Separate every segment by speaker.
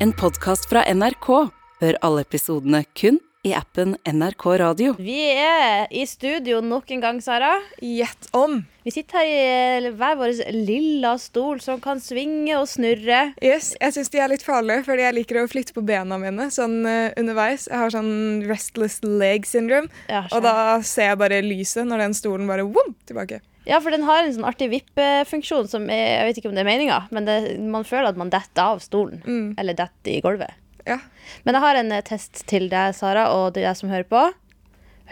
Speaker 1: En podkast fra NRK. Hør alle episodene kun i appen NRK Radio.
Speaker 2: Vi er i studio nok en gang, Sara.
Speaker 3: Gjett om.
Speaker 2: Vi sitter her i hver vår lilla stol som kan svinge og snurre.
Speaker 3: Yes, Jeg syns de er litt farlige, fordi jeg liker å flytte på bena mine sånn uh, underveis. Jeg har sånn restless leg syndrome,
Speaker 2: Ja,
Speaker 3: og da ser jeg bare lyset når den stolen bare wom, tilbake.
Speaker 2: Ja, for den har en sånn artig vippefunksjon som er, jeg vet ikke om det er meninga, men det, man føler at man detter av stolen.
Speaker 3: Mm.
Speaker 2: Eller detter i gulvet.
Speaker 3: Ja.
Speaker 2: Men jeg har en eh, test til deg, Sara, og til deg som hører på.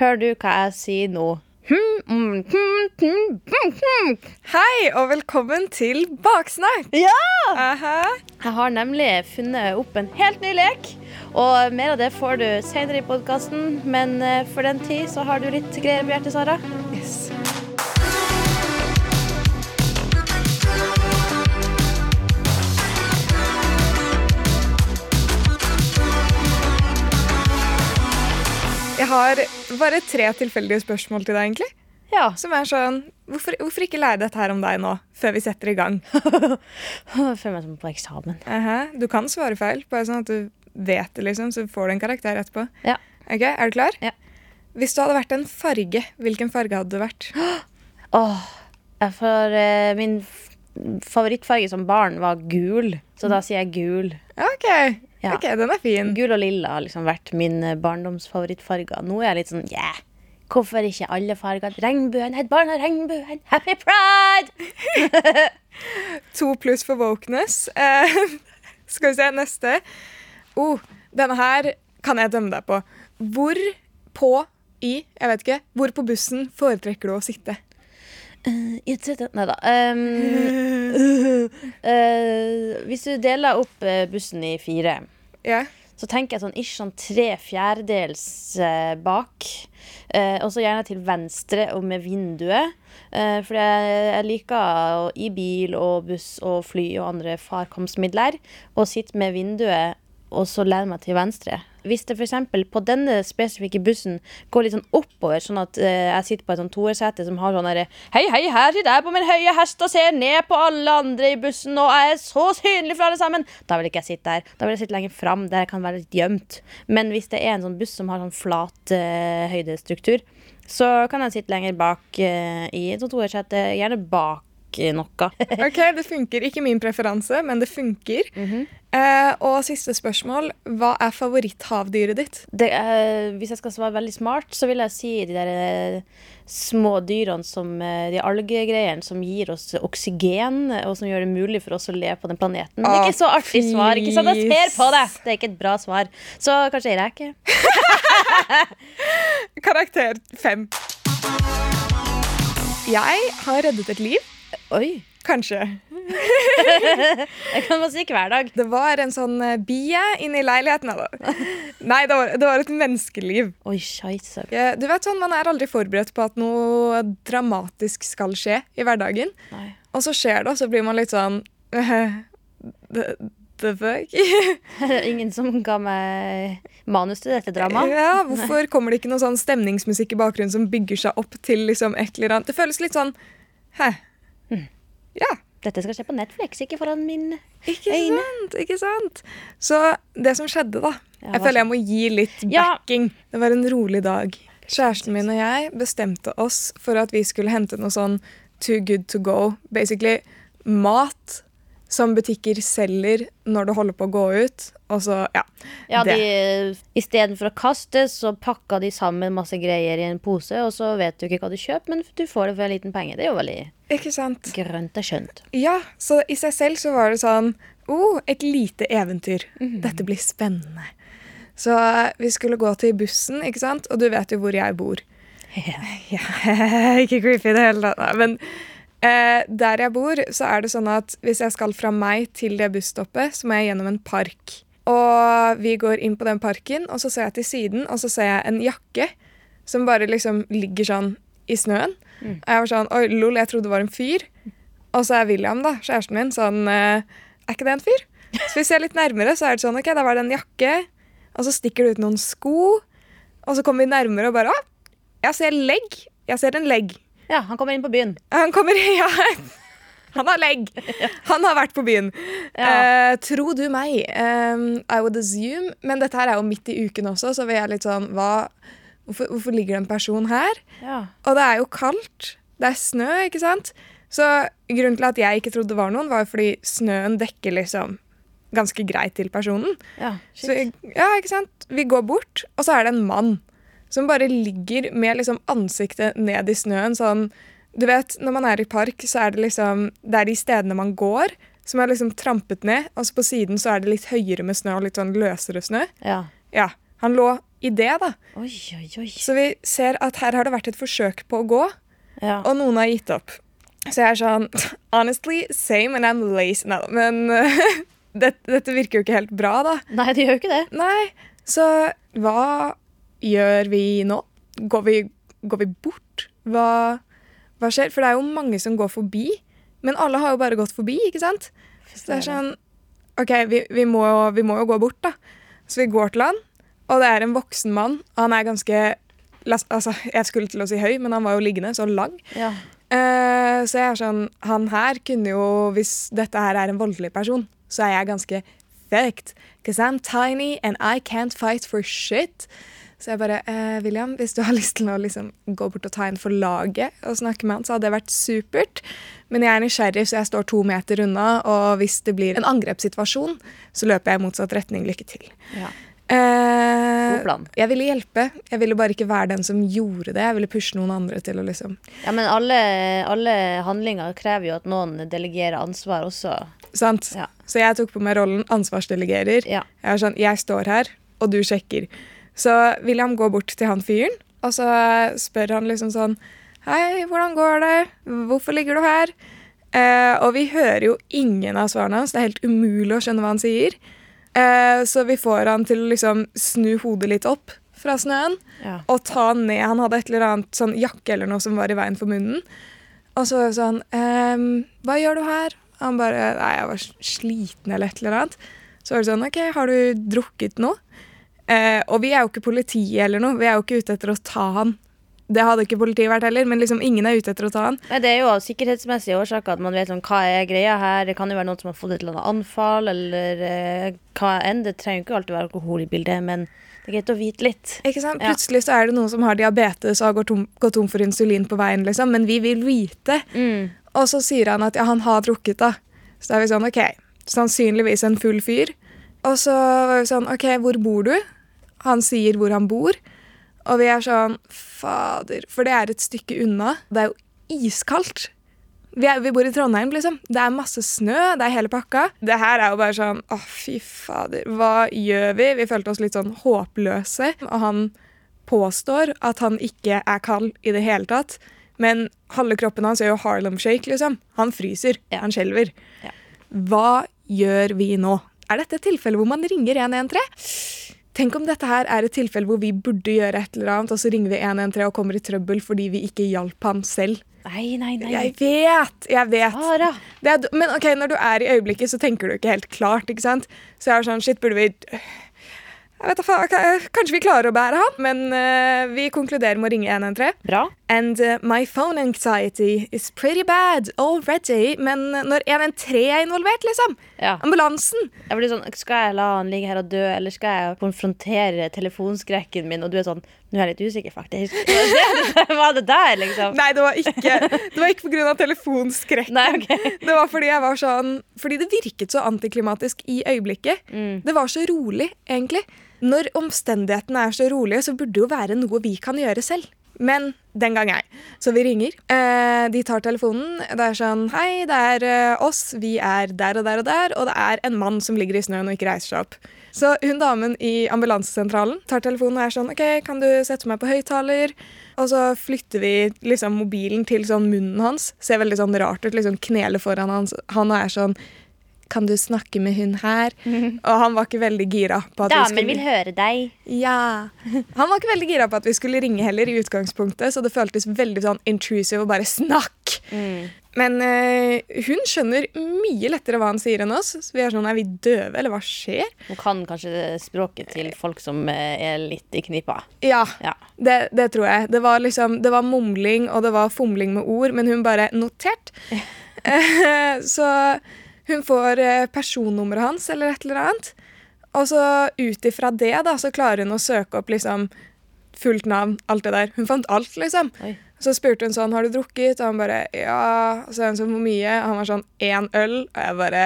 Speaker 2: Hører du hva jeg sier nå? Hmm, mm, hmm, hmm.
Speaker 3: Hei, og velkommen til Baksnakk!
Speaker 2: Ja!
Speaker 3: Aha.
Speaker 2: Jeg har nemlig funnet opp en helt ny lek. Og mer av det får du senere i podkasten, men eh, for den tid så har du litt greier på hjertet, Sara.
Speaker 3: Yes. Jeg har bare tre tilfeldige spørsmål til deg, egentlig.
Speaker 2: Ja.
Speaker 3: Som er sånn Hvorfor, hvorfor ikke lære dette her om deg nå, før vi setter i gang?
Speaker 2: Føler meg som på eksamen.
Speaker 3: Aha, Du kan svare feil, bare sånn at du vet det, liksom, så får du en karakter etterpå.
Speaker 2: Ja.
Speaker 3: Ok, Er du klar?
Speaker 2: Ja.
Speaker 3: Hvis du hadde vært en farge, hvilken farge hadde du vært?
Speaker 2: Åh, oh, for, uh, min favorittfarge som barn var gul, så da sier jeg gul.
Speaker 3: Ok,
Speaker 2: Ja.
Speaker 3: ok, den er fin.
Speaker 2: Gul og lilla har liksom vært min eh, barndomsfavorittfarger. Nå er jeg litt sånn yeah. Hvorfor ikke alle farger? Regnbuen, et barn av regnbuen. Happy pride!
Speaker 3: To pluss for wokeness. Eh, skal vi se, neste. Oh, denne her kan jeg dømme deg på. Hvor på i, jeg vet ikke, hvor på bussen foretrekker du å sitte?
Speaker 2: Nei da. Um, uh, hvis du deler opp eh, bussen i fire,
Speaker 3: yeah.
Speaker 2: så tenker jeg sånn ish sånn tre fjerdedels uh, bak. Eh, og så gjerne til venstre og med vinduet. For jeg, jeg liker i bil og buss og fly og andre farkomstmidler å sitte med vinduet og så lene meg til venstre. Hvis det f.eks. på denne spesifikke bussen går litt sånn oppover, sånn at uh, jeg sitter på et sånn toersete som har sånn derre Hei, hei, her sitter jeg på min høye hest og ser ned på alle andre i bussen, og jeg er så synlig for alle sammen. Da vil ikke jeg sitte der. Da vil jeg sitte lenger fram, der jeg kan være litt gjemt. Men hvis det er en sånn buss som har sånn flat uh, høydestruktur, så kan jeg sitte lenger bak uh, i et sånt toersete, gjerne bak noe.
Speaker 3: Ok, det funker. Ikke min preferanse, men det funker. eh, og siste spørsmål. Hva er favoritthavdyret ditt?
Speaker 2: det, eh, hvis jeg skal svare veldig smart, så vil jeg si de der eh, små dyrene som eh, De algegreiene som gir oss oksygen, og som gjør det mulig for oss å leve på den planeten. Det er ikke så artig svar. ikke sant? Jeg ser på det! Det er ikke et bra svar. Så kanskje ei reke.
Speaker 3: Karakter fem. Jeg har reddet et liv.
Speaker 2: Oi.
Speaker 3: Kanskje.
Speaker 2: jeg kan bare si hver dag.
Speaker 3: Det var en sånn eh, bie inne i leiligheten. Da. Nei, det var, det var et menneskeliv.
Speaker 2: Oi, scheisse.
Speaker 3: Du vet sånn, Man er aldri forberedt på at noe dramatisk skal skje i hverdagen.
Speaker 2: Nei.
Speaker 3: Og så skjer det, og så blir man litt sånn The, the fuck?
Speaker 2: Ingen som ga meg manus til dette dramaet.
Speaker 3: Ja, Hvorfor kommer det ikke noe sånn stemningsmusikk i bakgrunnen som bygger seg opp til liksom et eller annet? Det føles litt sånn Hæ? Ja.
Speaker 2: Dette skal skje på Netflix, ikke foran min
Speaker 3: Ikke
Speaker 2: Øyne.
Speaker 3: sant? ikke sant? Så det som skjedde, da
Speaker 2: Ja,
Speaker 3: Jeg føler jeg må gi litt
Speaker 2: Ja.
Speaker 3: backing. Det var en rolig dag. Kjæresten min og jeg bestemte oss for at vi skulle hente noe sånn too good to go. Basically mat som butikker selger når du holder på å gå ut. Og så, ja.
Speaker 2: Ja,
Speaker 3: det.
Speaker 2: de, Istedenfor å kaste, så pakka de sammen masse greier i en pose, og så vet du ikke hva du kjøper, men du får det for en liten penge. Det er jo veldig
Speaker 3: Ikke sant?
Speaker 2: grønt og skjønt.
Speaker 3: Ja, så i seg selv så var det sånn oh, et lite eventyr. Dette blir spennende. Så eh, vi skulle gå til bussen, ikke sant? Og du vet jo hvor jeg bor. Ja, ikke creepy i det hele tatt. Men eh, der jeg bor, så er det sånn at hvis jeg skal fra meg til det busstoppet, så må jeg gjennom en park. Og vi går inn på den parken, og så ser jeg til siden, og så ser jeg en jakke som bare liksom ligger sånn i snøen. Og jeg var sånn Oi, lol, jeg trodde det var en fyr. Og så er William, da, kjæresten min, sånn eh, Er ikke det en fyr? Så vi ser litt nærmere, så er det sånn OK, da var det en jakke. Og så stikker det ut noen sko. Og så kommer vi nærmere og bare Å, jeg ser legg. Jeg ser en legg.
Speaker 2: Ja, han kommer inn på byen.
Speaker 3: Han kommer Ja. Han har legg! Han har vært på byen.
Speaker 2: Ja.
Speaker 3: Uh, tro du meg, eh, I would assume Men dette her er jo midt i uken også, så vi er litt sånn hva, hvorfor, hvorfor ligger det en person her?
Speaker 2: Ja.
Speaker 3: Og det er jo kaldt. Det er snø, ikke sant? Så grunnen til at jeg ikke trodde det var noen, var jo fordi snøen dekker liksom ganske greit til personen.
Speaker 2: ja.
Speaker 3: Så ja, ikke sant? Vi går bort, og så er det en mann som bare ligger med liksom ansiktet ned i snøen. Sånn, du vet, når man er i park, så er det liksom Det er de stedene man går, som er liksom trampet ned. Og så på siden så er det litt høyere med snø og litt sånn løsere snø.
Speaker 2: Ja.
Speaker 3: Ja, Han lå i det, da.
Speaker 2: Oi, oi, oi.
Speaker 3: Så vi ser at her har det vært et forsøk på å gå,
Speaker 2: Ja.
Speaker 3: og noen har gitt opp. Så jeg er sånn Honestly, same, and I'm lazy. Nei da, men dette, dette virker jo ikke helt bra, da.
Speaker 2: Nei, det gjør jo ikke det.
Speaker 3: Nei, så hva gjør vi nå? Går vi, går vi bort? Hva, hva skjer? For det er jo mange som går forbi, men alle har jo bare gått forbi, ikke sant? Så det er sånn OK, vi, vi, må, vi må jo gå bort, da. Så vi går til han, og det er en voksen mann. Han er ganske Altså, jeg skulle til å si høy, men han var jo liggende, så lang.
Speaker 2: Ja.
Speaker 3: Eh, så jeg er sånn Han her kunne jo, hvis dette her er en voldelig person, så er jeg ganske fucked. Because I'm tiny and I can't fight for shit. Så jeg bare eh, William, hvis du har lyst til å liksom gå bort og ta en for laget og snakke med han, så hadde det vært supert. Men jeg er nysgjerrig, så jeg står to meter unna, og hvis det blir en angrepssituasjon, så løper jeg i motsatt retning. Lykke til.
Speaker 2: ja.
Speaker 3: Eh, jeg ville hjelpe. Jeg ville bare ikke være den som gjorde det. Jeg ville pushe noen andre til å liksom
Speaker 2: Ja, men alle, alle handlinger krever jo at noen delegerer ansvar også.
Speaker 3: Sant?
Speaker 2: Ja.
Speaker 3: Så jeg tok på meg rollen ansvarsdelegerer.
Speaker 2: Ja.
Speaker 3: Jeg sånn, jeg står her, og du sjekker. Så William går bort til han fyren, og så spør han liksom sånn Hei, hvordan går det? Hvorfor ligger du her? Eh, og vi hører jo ingen av svarene hans. Det er helt umulig å skjønne hva han sier. Eh, så vi får han til å liksom snu hodet litt opp fra snøen
Speaker 2: Ja.
Speaker 3: og ta han ned. Han hadde et eller annet sånn jakke eller noe som var i veien for munnen. Og så var han ehm, Hva gjør du her? Han bare Nei, jeg var sliten eller et eller annet. Så var det sånn OK, har du drukket noe? Eh, og vi er jo ikke politiet eller noe. Vi er jo ikke ute etter å ta han. Det hadde ikke politiet vært heller, men liksom ingen er ute etter å ta han.
Speaker 2: Nei, det er jo av sikkerhetsmessige årsaker at man vet sånn, hva er greia her. Det kan jo være noen som har fått et eller annet anfall, eller eh, hva enn. Det trenger jo ikke alltid være alkohol i bildet, men det er greit å vite litt.
Speaker 3: Ikke sant? Plutselig så er det noen som har diabetes og har gått tom, gått tom for insulin på veien, liksom. Men vi vil vite.
Speaker 2: Mm.
Speaker 3: Og så sier han at ja, han har drukket, da. Så da er vi sånn, OK, sannsynligvis en full fyr. Og så var vi sånn, OK, hvor bor du? Han sier hvor han bor. Og vi er sånn, fader, for det er et stykke unna. Det er jo iskaldt. Vi, er, vi bor i Trondheim, liksom. Det er masse snø, det er hele pakka. Det her er jo bare sånn, å fy fader, hva gjør vi? Vi følte oss litt sånn håpløse. Og han påstår at han ikke er kald i det hele tatt. Men halve kroppen hans gjør jo Harlem Shake, liksom. Han fryser.
Speaker 2: Ja.
Speaker 3: Han skjelver.
Speaker 2: Ja.
Speaker 3: Hva gjør vi nå? Er dette et tilfelle hvor man ringer 113? Tenk om dette her er et tilfelle hvor vi burde gjøre et eller annet, og så ringer vi 113 og kommer i trøbbel fordi vi ikke hjalp ham selv.
Speaker 2: Nei, nei, nei.
Speaker 3: Jeg vet! Jeg vet. Er, men ok, når du er i øyeblikket, så tenker du ikke helt klart. ikke sant? Så jeg er sånn, shit, burde vi jeg vet da Kanskje vi klarer å bære han, men uh, vi konkluderer med å ringe 113.
Speaker 2: Bra.
Speaker 3: And uh, my phone anxiety is pretty bad already. Men når 113 er involvert, liksom
Speaker 2: Ja.
Speaker 3: Ambulansen.
Speaker 2: Jeg blir sånn, Skal jeg la han ligge her og dø, eller skal jeg konfrontere telefonskrekken min? Og du er sånn Nå er jeg litt usikker, faktisk. Var det der, liksom?
Speaker 3: Nei, det var ikke Det var ikke pga. telefonskrekken.
Speaker 2: Nei, okay.
Speaker 3: Det var fordi jeg var sånn Fordi det virket så antiklimatisk i øyeblikket.
Speaker 2: Mm.
Speaker 3: Det var så rolig, egentlig. Når omstendighetene er så rolige, så burde det jo være noe vi kan gjøre selv. Men den gang ei. Så vi ringer. Eh, de tar telefonen. Det er sånn Hei, det er eh, oss. Vi er der og der og der. Og det er en mann som ligger i snøen og ikke reiser seg opp. Så hun damen i ambulansesentralen tar telefonen og er sånn OK, kan du sette meg på høyttaler? Og så flytter vi liksom mobilen til sånn munnen hans. Ser veldig sånn rart ut. Liksom kneler foran hans. Han er sånn Kan du snakke med hun her? Og han var ikke veldig gira på at vi skulle
Speaker 2: vil høre deg.
Speaker 3: ja. Han var ikke veldig gira på at vi skulle ringe heller, i utgangspunktet, så det føltes veldig sånn intrusive å bare snakk. Men øh, hun skjønner mye lettere hva han sier enn oss. Så vi er sånn, er vi døve, eller hva skjer?
Speaker 2: Hun kan kanskje språket til folk som eh, er litt i knipa.
Speaker 3: Ja,
Speaker 2: Ja.
Speaker 3: det, det tror jeg. Det var liksom, det var mumling og det var fomling med ord, men hun bare notert. Eh, så hun får eh, personnummeret hans eller et eller annet. Og så ut ifra det da, så klarer hun å søke opp liksom fullt navn, alt det der. Hun fant alt, liksom.
Speaker 2: Oi.
Speaker 3: Så spurte hun sånn, har du drukket? Og han bare, ja. Og så er hun sånn, hvor mye? Og han var sånn, én øl. Og jeg bare,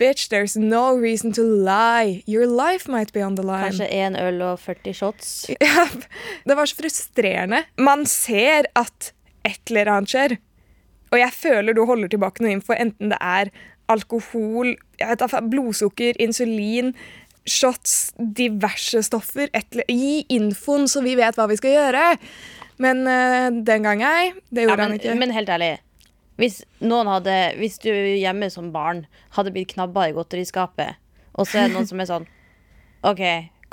Speaker 3: bitch, there's no reason to lie. Your life might be on the line.
Speaker 2: Kanskje én øl og 40 shots.
Speaker 3: Ja, det var så frustrerende. Man ser at et eller annet skjer. Og jeg føler du holder tilbake noe info, enten det er alkohol, vet, blodsukker, insulin, shots, diverse stoffer. Et, gi infoen, så vi vet hva vi skal gjøre. Men eh, den gang ei, det
Speaker 2: Ja,
Speaker 3: gjorde
Speaker 2: men,
Speaker 3: han ikke.
Speaker 2: men helt ærlig. Hvis, hadde, hvis du hjemme som barn hadde blitt knabba i godteriskapet, og så er det noen som er sånn OK,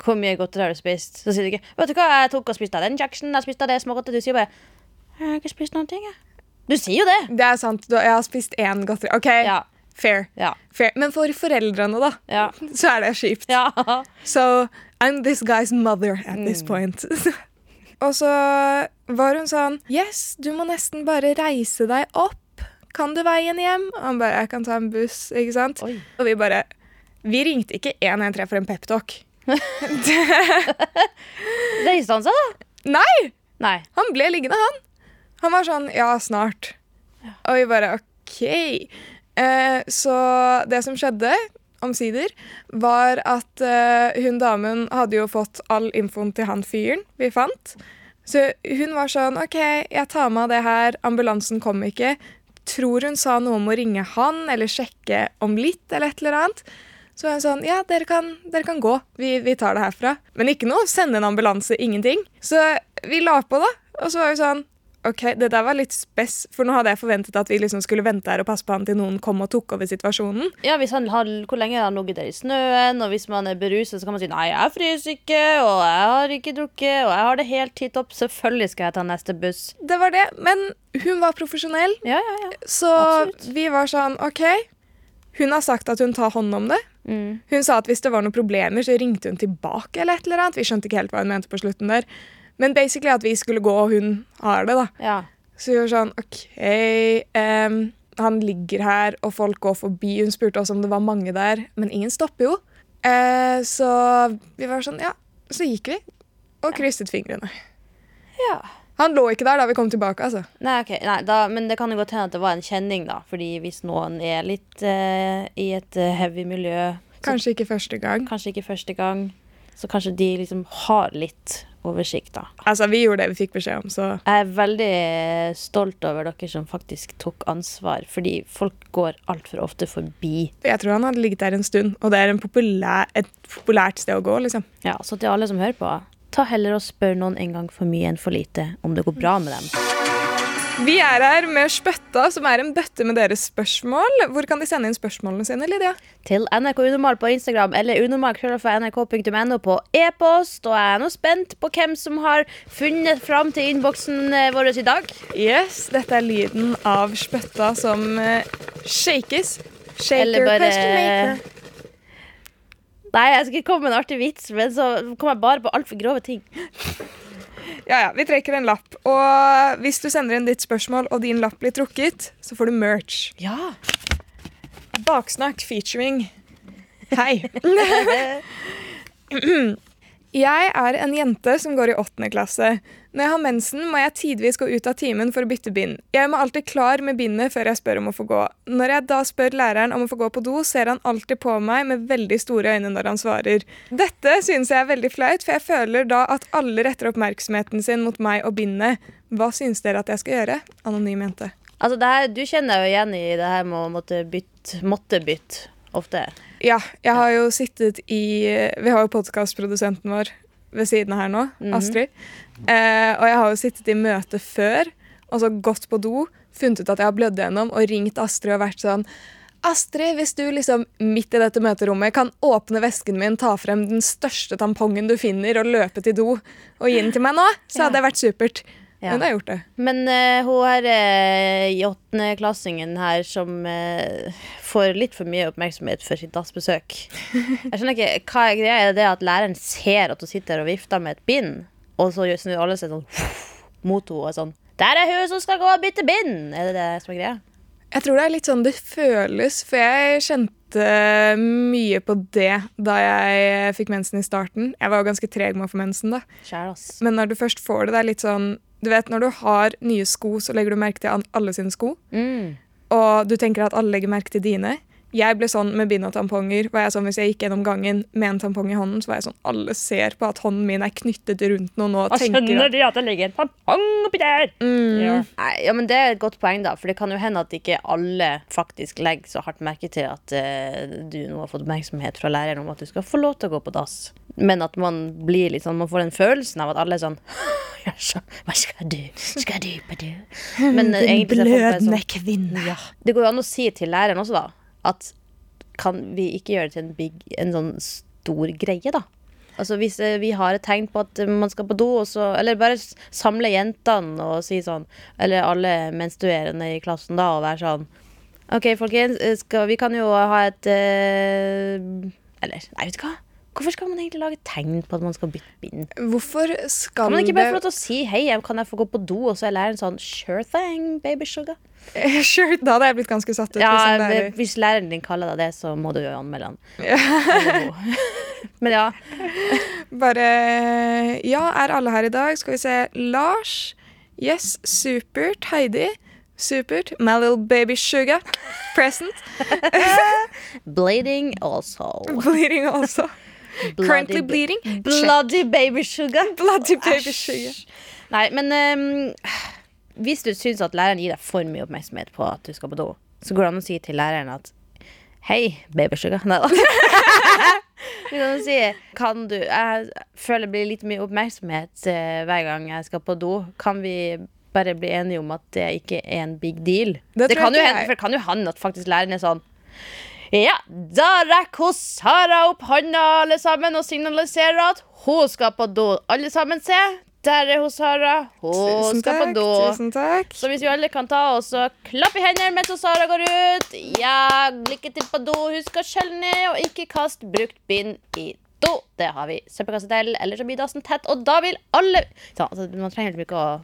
Speaker 2: hvor mye godteri har du spist? Så sier du ikke Vet du hva, jeg tok og spiste av den Jackson, jeg spiste av det smågodtet. Du sier bare Jeg har ikke spist noen ting, jeg. Du sier jo det.
Speaker 3: Det er sant. du- Jeg har spist én godteri. OK,
Speaker 2: Ja.
Speaker 3: fair.
Speaker 2: Ja.
Speaker 3: fair. Men for foreldrene, da,
Speaker 2: Ja.
Speaker 3: så er det kjipt.
Speaker 2: ja.
Speaker 3: So I'm this guy's mother at
Speaker 2: Mm.
Speaker 3: this point. og så var hun sånn Yes, du må nesten bare reise deg opp. Kan du veien hjem? Og han bare Jeg kan ta en buss, ikke sant?
Speaker 2: Oi.
Speaker 3: Og vi bare Vi ringte ikke 113 for en peptalk.
Speaker 2: Reiste han seg, da?
Speaker 3: Nei!
Speaker 2: Nei.
Speaker 3: Han ble liggende, han. Han var sånn Ja, snart. Og vi bare OK. Eh, så det som skjedde, omsider, var at eh, hun damen hadde jo fått all infoen til han fyren vi fant. Så hun var sånn OK, jeg tar med det her. Ambulansen kom ikke. Tror hun sa noe om å ringe han eller sjekke om litt eller et eller annet. Så var hun sånn Ja, dere kan, dere kan gå. Vi, vi tar det herfra. Men ikke noe sende en ambulanse. Ingenting. Så vi la på, da. Og så var vi sånn OK, det der var litt spess, for nå hadde jeg forventet at vi liksom skulle vente her og passe på han til noen kom og tok over situasjonen.
Speaker 2: Ja, hvis han har, Hvor lenge har han ligget der i snøen? Og hvis man er beruset, så kan man si nei, jeg fryser ikke, og jeg har ikke drukket, og jeg har det helt titt opp. Selvfølgelig skal jeg ta neste buss.
Speaker 3: Det var det. Men hun var profesjonell,
Speaker 2: Ja, ja, ja.
Speaker 3: så
Speaker 2: Absolutt.
Speaker 3: vi var sånn OK. Hun har sagt at hun tar hånd om det.
Speaker 2: Mm.
Speaker 3: Hun sa at hvis det var noen problemer, så ringte hun tilbake. eller et eller annet. Vi skjønte ikke helt hva hun mente på slutten der. Men basically at vi skulle gå, og hun har det. da.
Speaker 2: ja.
Speaker 3: Så vi var sånn OK um, Han ligger her, og folk går forbi. Hun spurte også om det var mange der, men ingen stopper jo. Uh, så vi var sånn Ja. Så gikk vi og krysset fingrene.
Speaker 2: ja.
Speaker 3: Han lå ikke der da vi kom tilbake, altså.
Speaker 2: Nei, ok. Nei, da, men det kan jo godt hende at det var en kjenning, da. Fordi hvis noen er litt uh, i et eh, heavy miljø,
Speaker 3: Kanskje ikke første gang.
Speaker 2: kanskje ikke første gang, så kanskje de liksom har litt oversikt, da.
Speaker 3: Altså, Vi gjorde det vi fikk beskjed om, så
Speaker 2: Jeg er veldig stolt over dere som faktisk tok ansvar, fordi folk går altfor ofte forbi.
Speaker 3: jeg tror han hadde ligget der en stund. Og det er en populær, et populært sted å gå, liksom.
Speaker 2: Ja, Så til alle som hører på, ta heller og spør noen en gang for mye enn for lite om det går bra med dem.
Speaker 3: Vi er her med Spøtta, som er en bøtte med deres spørsmål. Hvor kan de sende inn spørsmålene sine, Lydia?
Speaker 2: Til NRK Unormal på Instagram eller unormal.nrk.no på e-post. Og jeg er nå spent på hvem som har funnet fram til innboksen eh, vår i dag.
Speaker 3: Yes, dette er lyden av spøtta som eh, shakes. Shaker,
Speaker 2: Eller bare-. Nei, jeg skal ikke komme med en artig vits, men så kommer jeg bare på altfor grove ting.
Speaker 3: Ja, ja, vi trekker en lapp. Og hvis du sender inn ditt spørsmål, og din lapp blir trukket, så får du merch.
Speaker 2: Ja.
Speaker 3: Baksnakk featuring Hei. Jeg er en jente som går i åttende klasse. Når jeg har mensen, må jeg tidvis gå ut av timen for å bytte bind. Jeg må alltid klar med bindet før jeg spør om å få gå. Når jeg da spør læreren om å få gå på do, ser han alltid på meg med veldig store øyne når han svarer. Dette synes jeg er veldig flaut, for jeg føler da at alle retter oppmerksomheten sin mot meg og bindet. Hva synes dere at jeg skal gjøre? Anonym jente.
Speaker 2: Altså, her, du kjenner deg jo igjen i det her med å måtte bytte, måtte bytte ofte.
Speaker 3: Ja, jeg har jo sittet i Vi har jo podkastprodusenten vår ved siden av her nå, Astrid. Eh, og jeg har jo sittet i møte før, og så gått på do, funnet ut at jeg har blødd gjennom, og ringt Astrid og vært sånn Astrid, hvis du liksom midt i dette møterommet kan åpne vesken min, ta frem den største tampongen du finner, og løpe til do og gi den til meg nå, så hadde det vært supert.
Speaker 2: Ja.
Speaker 3: Hun har gjort det.
Speaker 2: Men uh, hun her eh, i åttendeklassingen her som uh, får litt for mye oppmerksomhet for sitt dassbesøk. Jeg skjønner ikke, Hva er greia? Er det at læreren ser at hun sitter og vifter med et bind, og så snur alle seg sånn mot henne og sånn Der er hun som skal gå og bytte bind! Er det det som er greia?
Speaker 3: Jeg tror det er litt sånn det føles, for jeg kjente mye på det da jeg fikk mensen i starten. Jeg var jo ganske treg med å få mensen, da.
Speaker 2: Kjære, ass.
Speaker 3: Men når du først får det, det er litt sånn Du vet, når du har nye sko, så legger du merke til alle sine sko.
Speaker 2: Mm.
Speaker 3: Og du tenker at alle legger merke til dine. Jeg ble sånn med bind og tamponger. Var jeg sånn, hvis jeg gikk gjennom gangen med en tampong i hånden, så var jeg sånn Alle ser på at hånden min er knyttet rundt Nå og skjønner at
Speaker 2: de at det ligger en tampong oppi der?
Speaker 3: mm,
Speaker 2: Ja. Nei, ja, men Det er et godt poeng, da. For det kan jo hende at ikke alle faktisk legger så hardt merke til at uh, du nå har fått oppmerksomhet fra læreren om at du skal få lov til å gå på dass. Men at man blir litt sånn, man får den følelsen av at alle er sånn Hva skal du? Skal du på do? Men eh, egentlig er folk bare sånn,
Speaker 3: kvinne.
Speaker 2: ja. Det går jo an å si til læreren også, da, at kan vi ikke gjøre det til en, big, en sånn stor greie, da? Altså Hvis eh, vi har et tegn på at eh, man skal på do, så, eller bare samle jentene og si sånn Eller alle menstruerende i klassen da, og være sånn OK, folkens, eh, skal, vi kan jo ha et eh, Eller, nei, vet du hva? Hvorfor skal man egentlig lage tegn på at man skal bytte bind?
Speaker 3: Hvorfor skal
Speaker 2: Kan man ikke bare få lov til å si 'hei, kan jeg få gå på do', og så er læreren sånn 'sure thing, baby sugar'?
Speaker 3: Sure, Da hadde jeg blitt ganske satt ut.
Speaker 2: Ja,
Speaker 3: hvis lærer-
Speaker 2: hvis læreren din kaller deg det, så må du jo anmelde han. Men ja.
Speaker 3: Bare Ja, er alle her i dag? Skal vi se. Lars. Yes, supert. Heidi. Supert. My little baby sugar. Present.
Speaker 2: Bleeding also.
Speaker 3: Bleeding also. Currently
Speaker 2: Bloody
Speaker 3: bleeding.
Speaker 2: Bloody baby sugar.
Speaker 3: Bloody baby sugar.
Speaker 2: Nei, men um, hvis du syns at læreren gir deg for mye oppmerksomhet på at du skal på do, så går det an å si til læreren at Hei, baby sugar. Nei da. Du kan si Kan du Jeg føler det blir litt mye oppmerksomhet eh, hver gang jeg skal på do. Kan vi bare bli enige om at det ikke er en big deal?
Speaker 3: Det
Speaker 2: Det, kan jo hende, kan jo hende at faktisk læreren er sånn ja, da rekker Sara opp hånda alle sammen og signaliserer at hun skal på do. Alle sammen se. Der er hun Sara. Hun
Speaker 3: Tusen
Speaker 2: skal på do.
Speaker 3: Tusen takk.
Speaker 2: Så hvis vi alle kan ta oss og klappe i hendene mens Sara går ut Ja, lykke til på do. Husk å skjelle ned og ikke kast brukt bind i do. Det har vi søppelkasse til, ellers så blir dassen tett, og da vil alle så, altså, Man trenger ikke å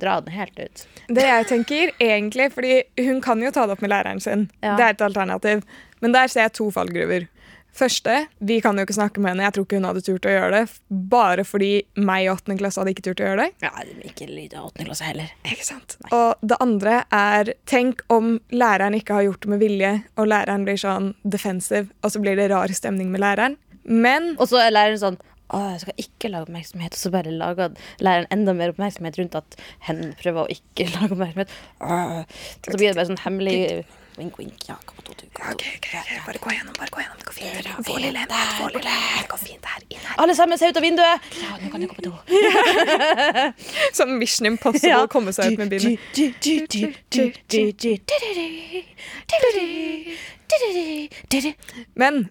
Speaker 2: dra den helt ut.
Speaker 3: Det jeg tenker, egentlig, fordi hun kan jo ta det opp med læreren sin.
Speaker 2: Ja.
Speaker 3: Det er et alternativ. Men der ser jeg to fallgruver. Første, vi kan jo ikke snakke med henne. Jeg tror ikke hun hadde turt å gjøre det. Bare fordi meg i 8. klasse hadde ikke turt å gjøre det.
Speaker 2: Ja, ikke lyd av åttende klasse heller.
Speaker 3: Ikke sant? Og det andre er Tenk om læreren ikke har gjort det med vilje, og læreren blir sånn defensive, og så blir det rar stemning med læreren. Men
Speaker 2: Og så er læreren sånn å, jeg skal ikke lage oppmerksomhet. Og så bare lager læreren enda mer oppmerksomhet rundt at hen prøver å ikke lage oppmerksomhet. Åh. Og så blir det bare sånn hemmelig wink, wink. Ja, kom på to. Kom på do.
Speaker 3: bare gå gjennom, bare gå gjennom. Det går fint. Få lille henne, få lille. Det går fint her. Inn her.
Speaker 2: Alle sammen, se ut av vinduet! Ja, nå kan du gå på do.
Speaker 3: Sånn Mission Impossible å komme seg ut med bilen. Men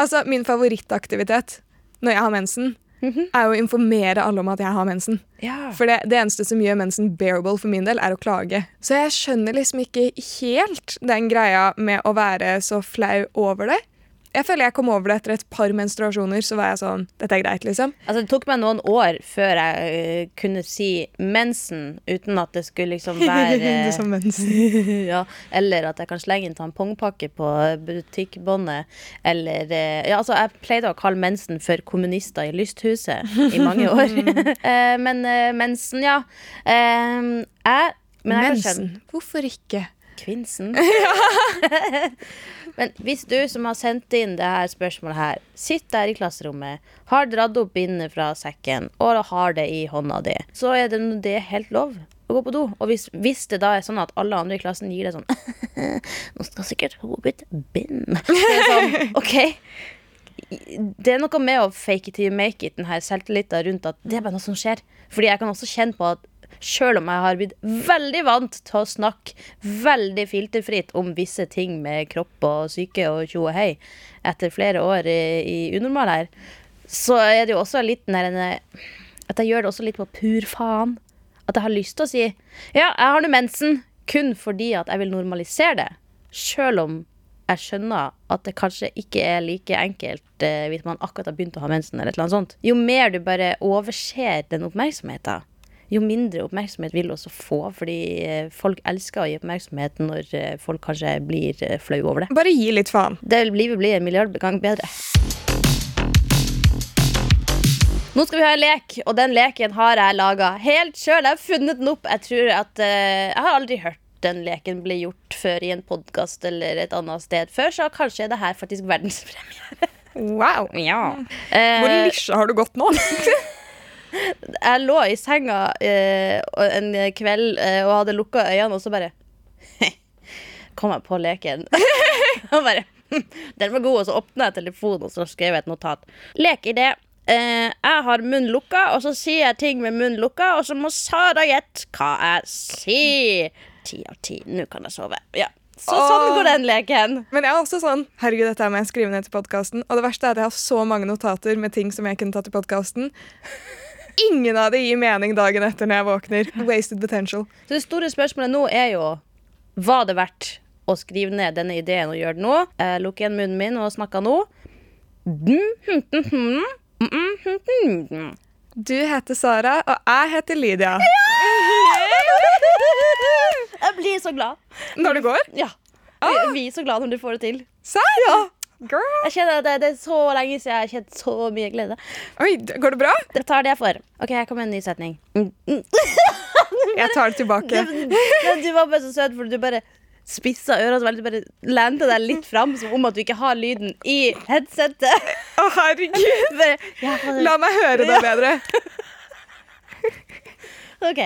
Speaker 3: Altså, min favorittaktivitet når jeg har mensen, er å informere alle om at jeg har mensen.
Speaker 2: Ja.
Speaker 3: For det, det eneste som gjør mensen bearable for min del, er å klage. Så jeg skjønner liksom ikke helt den greia med å være så flau over det. Jeg føler jeg kom over det etter et par menstruasjoner, så var jeg sånn Dette er greit, liksom.
Speaker 2: Altså, det tok meg noen år før jeg uh, kunne si mensen uten at det skulle liksom være
Speaker 3: er som mensen.
Speaker 2: ja, Eller at jeg kan slenge en tampongpakke på butikkbåndet. Eller uh, Ja, altså, jeg pleide å kalle mensen for kommunister i lysthuset i mange år. Eh, men mensen, ja. Jeg Men jeg
Speaker 3: Mensen. Hvorfor ikke?
Speaker 2: Kvinsen. Men hvis du som har sendt inn det her spørsmålet her, sitter der i klasserommet, har dratt opp bindet fra sekken og har det i hånda di, så er det, det er helt lov å gå på do. Og hvis, hvis det da er sånn at alle andre i klassen gir deg sånn Nå skal sikkert hun bytte bind. Sånn, OK. Det er noe med å fake it till you make it, den her selvtilliten rundt at det er bare noe som skjer. Fordi jeg kan også kjenne på at selv om jeg har blitt veldig vant til å snakke veldig filterfritt om visse ting med kropp og syke og tjo og hei etter flere år i, i unormal her, så er det jo også litt den der At jeg gjør det også litt på pur faen. At jeg har lyst til å si ja, jeg har nå mensen, kun fordi at jeg vil normalisere det. Selv om jeg skjønner at det kanskje ikke er like enkelt eh, hvis man akkurat har begynt å ha mensen. eller annet sånt. Jo mer du bare overser den oppmerksomheten, jo mindre oppmerksomhet vil også få, fordi eh, folk elsker å gi oppmerksomhet når eh, folk kanskje blir eh, flau over det.
Speaker 3: Bare gi litt faen.
Speaker 2: Det livet blir en milliard gang bedre. Nå skal vi ha en lek, og den leken har jeg laga helt sjøl. Jeg har funnet den opp. Jeg tror at uh, Jeg har aldri hørt den leken bli gjort før i en podkast eller et annet sted før, så kanskje er det her faktisk verdenspremiere.
Speaker 3: Wow.
Speaker 2: Ja.
Speaker 3: Hvor nisja har du gått nå?
Speaker 2: jeg lå i senga eh, en kveld eh, og hadde lukka øynene, og så bare kom jeg på leken. og bare Den var god, og så åpna jeg telefonen og så skrev jeg et notat. Lek i det. Eh, jeg har munnen lukka, og så sier jeg ting med munnen lukka, og så må Sara gjette hva jeg sier. Ti av ti. Nå kan jeg sove. Ja. Så sånn går den leken.
Speaker 3: Men jeg er også sånn Herregud, dette må jeg skrive ned til podkasten. Og det verste er at jeg har så mange notater med ting som jeg kunne tatt i podkasten. Ingen av det gir mening dagen etter når jeg våkner. Wasted potential.
Speaker 2: Så det store spørsmålet nå er jo Var det verdt å skrive ned denne ideen og gjøre det nå? Eh, Lukk igjen munnen min og snakke nå.
Speaker 3: Du heter Sara, og jeg heter Lydia.
Speaker 2: Jeg blir så glad.
Speaker 3: Når det går?
Speaker 2: Ja. Jeg blir så glad når du får det til.
Speaker 3: Serr? Ja. Girl.
Speaker 2: Jeg kjenner at det, det er så lenge siden jeg har kjent så mye glede.
Speaker 3: Oi, går det bra?
Speaker 2: Det tar det jeg får. OK, her kommer en ny setning. Mm.
Speaker 3: Jeg tar det tilbake.
Speaker 2: Men Du var bare så søt, for du bare spissa ørene så veldig. Du bare lente deg litt fram, som om at du ikke har lyden i headsetet.
Speaker 3: Å, herregud.
Speaker 2: Bare, ja.
Speaker 3: La meg høre det bedre.
Speaker 2: OK.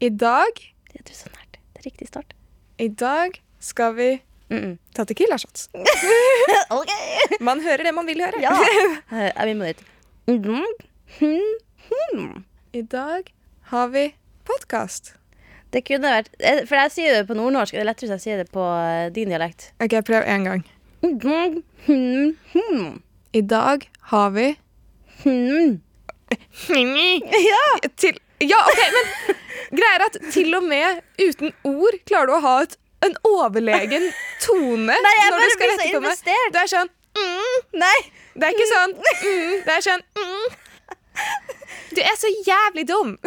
Speaker 3: I dag,
Speaker 2: Det. Det er riktig start.
Speaker 3: i dag skal vi
Speaker 2: Mm.
Speaker 3: ta Tequila-shots.
Speaker 2: OK.
Speaker 3: Man hører det man vil høre.
Speaker 2: Ja. Er vi vil på nytt. Mm.
Speaker 3: I dag har vi podkast.
Speaker 2: Det kunne vært eh, For jeg sier det på nordnorsk. Det er lettere hvis jeg sier det på eh, din dialekt.
Speaker 3: OK, prøv én gang. I dag har vi Ja! Til, ja, OK, men greia er at til og med uten ord klarer du å ha et, en overlegen tone
Speaker 2: Nei, jeg
Speaker 3: når du skal rette på meg.
Speaker 2: Du
Speaker 3: Det er sånn mm,
Speaker 2: Nei!
Speaker 3: Det er ikke sånn mm, Det er sånn mm. Du er så jævlig dum.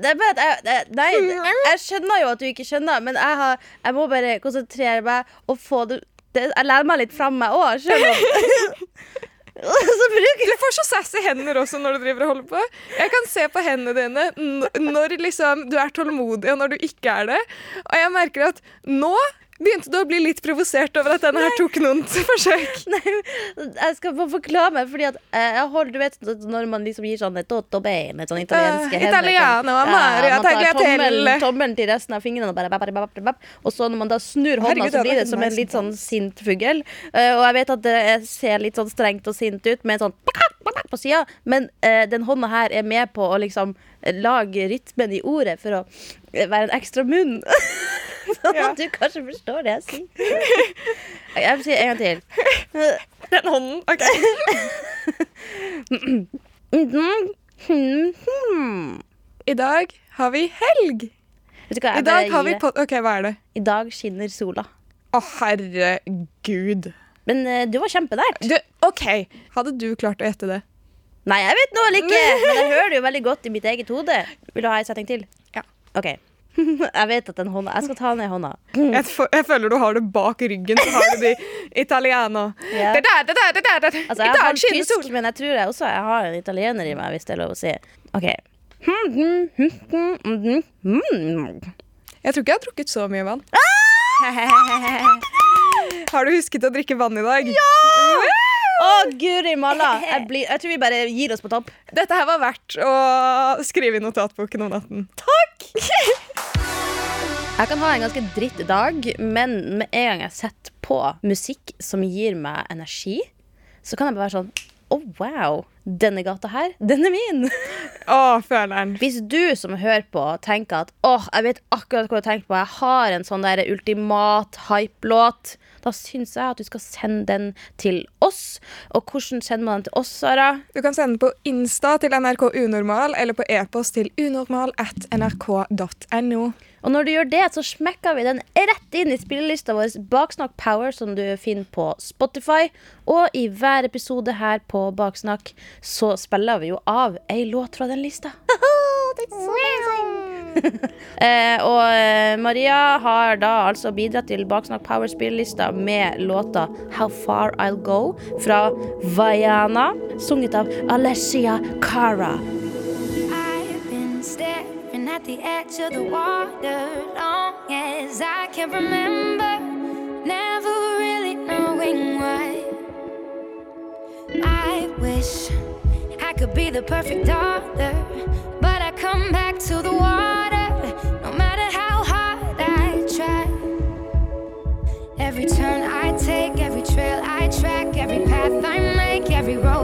Speaker 2: Det er bare at jeg, det- nei, jeg skjønner jo at du ikke skjønner, men jeg, har, jeg må bare konsentrere meg og få det, det Jeg lærer meg litt fra meg òg, sjøl om
Speaker 3: Du får så sassy hender også når du driver og holder på. Jeg kan se på hendene dine når liksom du er tålmodig, og når du ikke er det. Og jeg merker at nå begynte du å bli litt provosert over at denne her tok noen forsøk.
Speaker 2: Nei, jeg skal få forklare meg, fordi at eh, jeg holder, du vet når man liksom gir sånn totto bene, sånn italienske hender.
Speaker 3: italiano,
Speaker 2: sånn,
Speaker 3: ja,
Speaker 2: man tar
Speaker 3: tagliatelle.
Speaker 2: tommelen, til resten av fingrene og bare bap, bap, bap, bap. Og så når man da snur hånda, så blir det som en litt sånn sint fugl. Eh, og jeg vet at det er- ser litt sånn strengt og sint ut med en sånn på sida, men den hånda her er med på å liksom lage rytmen i ordet for å være en ekstra munn. Sånn at du kanskje forstår det jeg sier. Jeg vil si en gang til.
Speaker 3: Den hånden. Ok. I dag har vi helg.
Speaker 2: Vet du hva,
Speaker 3: I dag har vi. OK, hva er det?
Speaker 2: I dag skinner sola.
Speaker 3: Å, herregud.
Speaker 2: Men uh, du var kjempenært.
Speaker 3: Du, OK. Hadde du klart å gjette det?
Speaker 2: Nei, jeg vet nå ikke, men jeg hører det jo veldig godt i mitt eget hode. Vil du ha en setning til?
Speaker 3: Ja.
Speaker 2: OK. Jeg vet at den hånda Jeg skal ta den i hånda.
Speaker 3: Jeg, jeg føler du har det bak ryggen, så har du de italiano.
Speaker 2: Ja.
Speaker 3: Det der, det der, det der, det.
Speaker 2: Altså, jeg har tysk, men jeg tror jeg også jeg har en italiener i meg, hvis det er lov å si. OK.
Speaker 3: Jeg tror ikke jeg har drukket så mye vann. Har du husket å drikke vann i dag? Ja!
Speaker 2: Guri malla! Jeg, blir, jeg tror vi bare gir oss på topp.
Speaker 3: Dette her var verdt å skrive i notatboken om natten. Takk!
Speaker 2: Jeg kan ha en ganske dritt dag, men med en gang jeg setter på musikk som gir meg energi, så kan jeg bare være sånn Å, wow! Denne gata her, den er min!
Speaker 3: Å, føleren.
Speaker 2: Hvis du som hører på, tenker at åh, jeg vet akkurat hva du tenker på, jeg har en sånn der ultimat hype-låt, da syns jeg at du skal sende den til oss. Og hvordan sender man den til oss, Sara?
Speaker 3: Du kan sende den på Insta til NRK Unormal eller på e-post til unormal at nrk.no.
Speaker 4: Og når du gjør det, så smekker vi den rett inn i spillelista vår Baksnakk Power, som du finner på Spotify. Og i hver episode her på Baksnakk så spiller vi jo av ei låt fra den lista. eh, og eh, Maria har da altså bidratt til Baksnakk Power-spillelista med låta How Far I'll Go fra Vaiana, sunget av Alessia Cara.
Speaker 2: At the edge of the water long as I can remember, never really knowing why. I wish I could be the perfect daughter, but I come back to the water no matter how hard I try. Every turn I take, every trail I track, every path I make, every road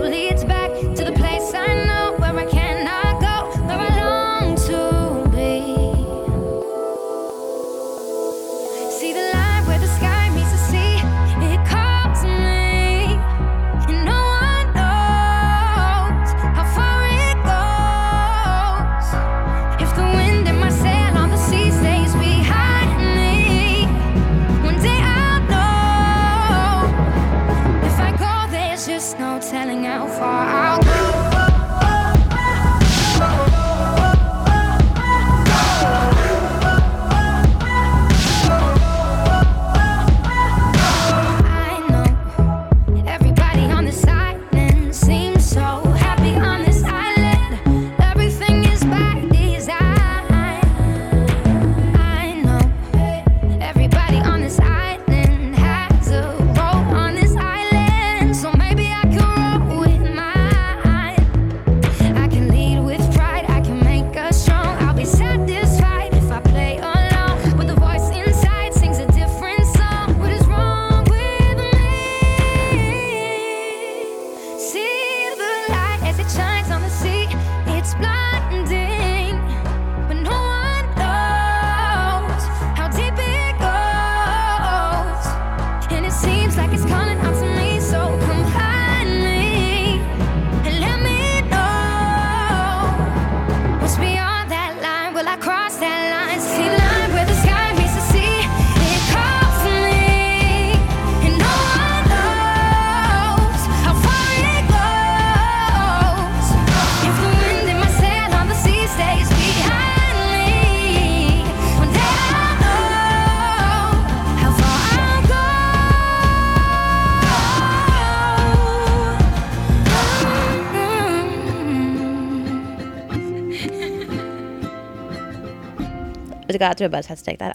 Speaker 4: Vet du hva, jeg tror jeg bare setter strek der.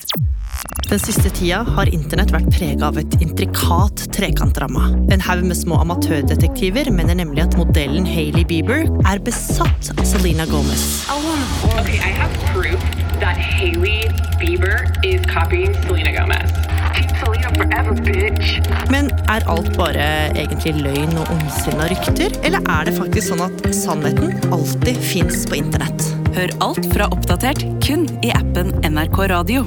Speaker 5: Den siste tida har internett vært prega av et intrikat trekantramma. En haug med små amatørdetektiver mener nemlig at modellen Hailey Bieber er besatt av Selena Gomez.
Speaker 6: Okay, I have proof that Haley Bieber is copying Selena Gomez. Forever.
Speaker 5: Men er alt bare egentlig løgn og ondsinna rykter, eller er det faktisk sånn at sannheten alltid fins på internett?
Speaker 1: Hør alt fra Oppdatert kun i appen NRK Radio.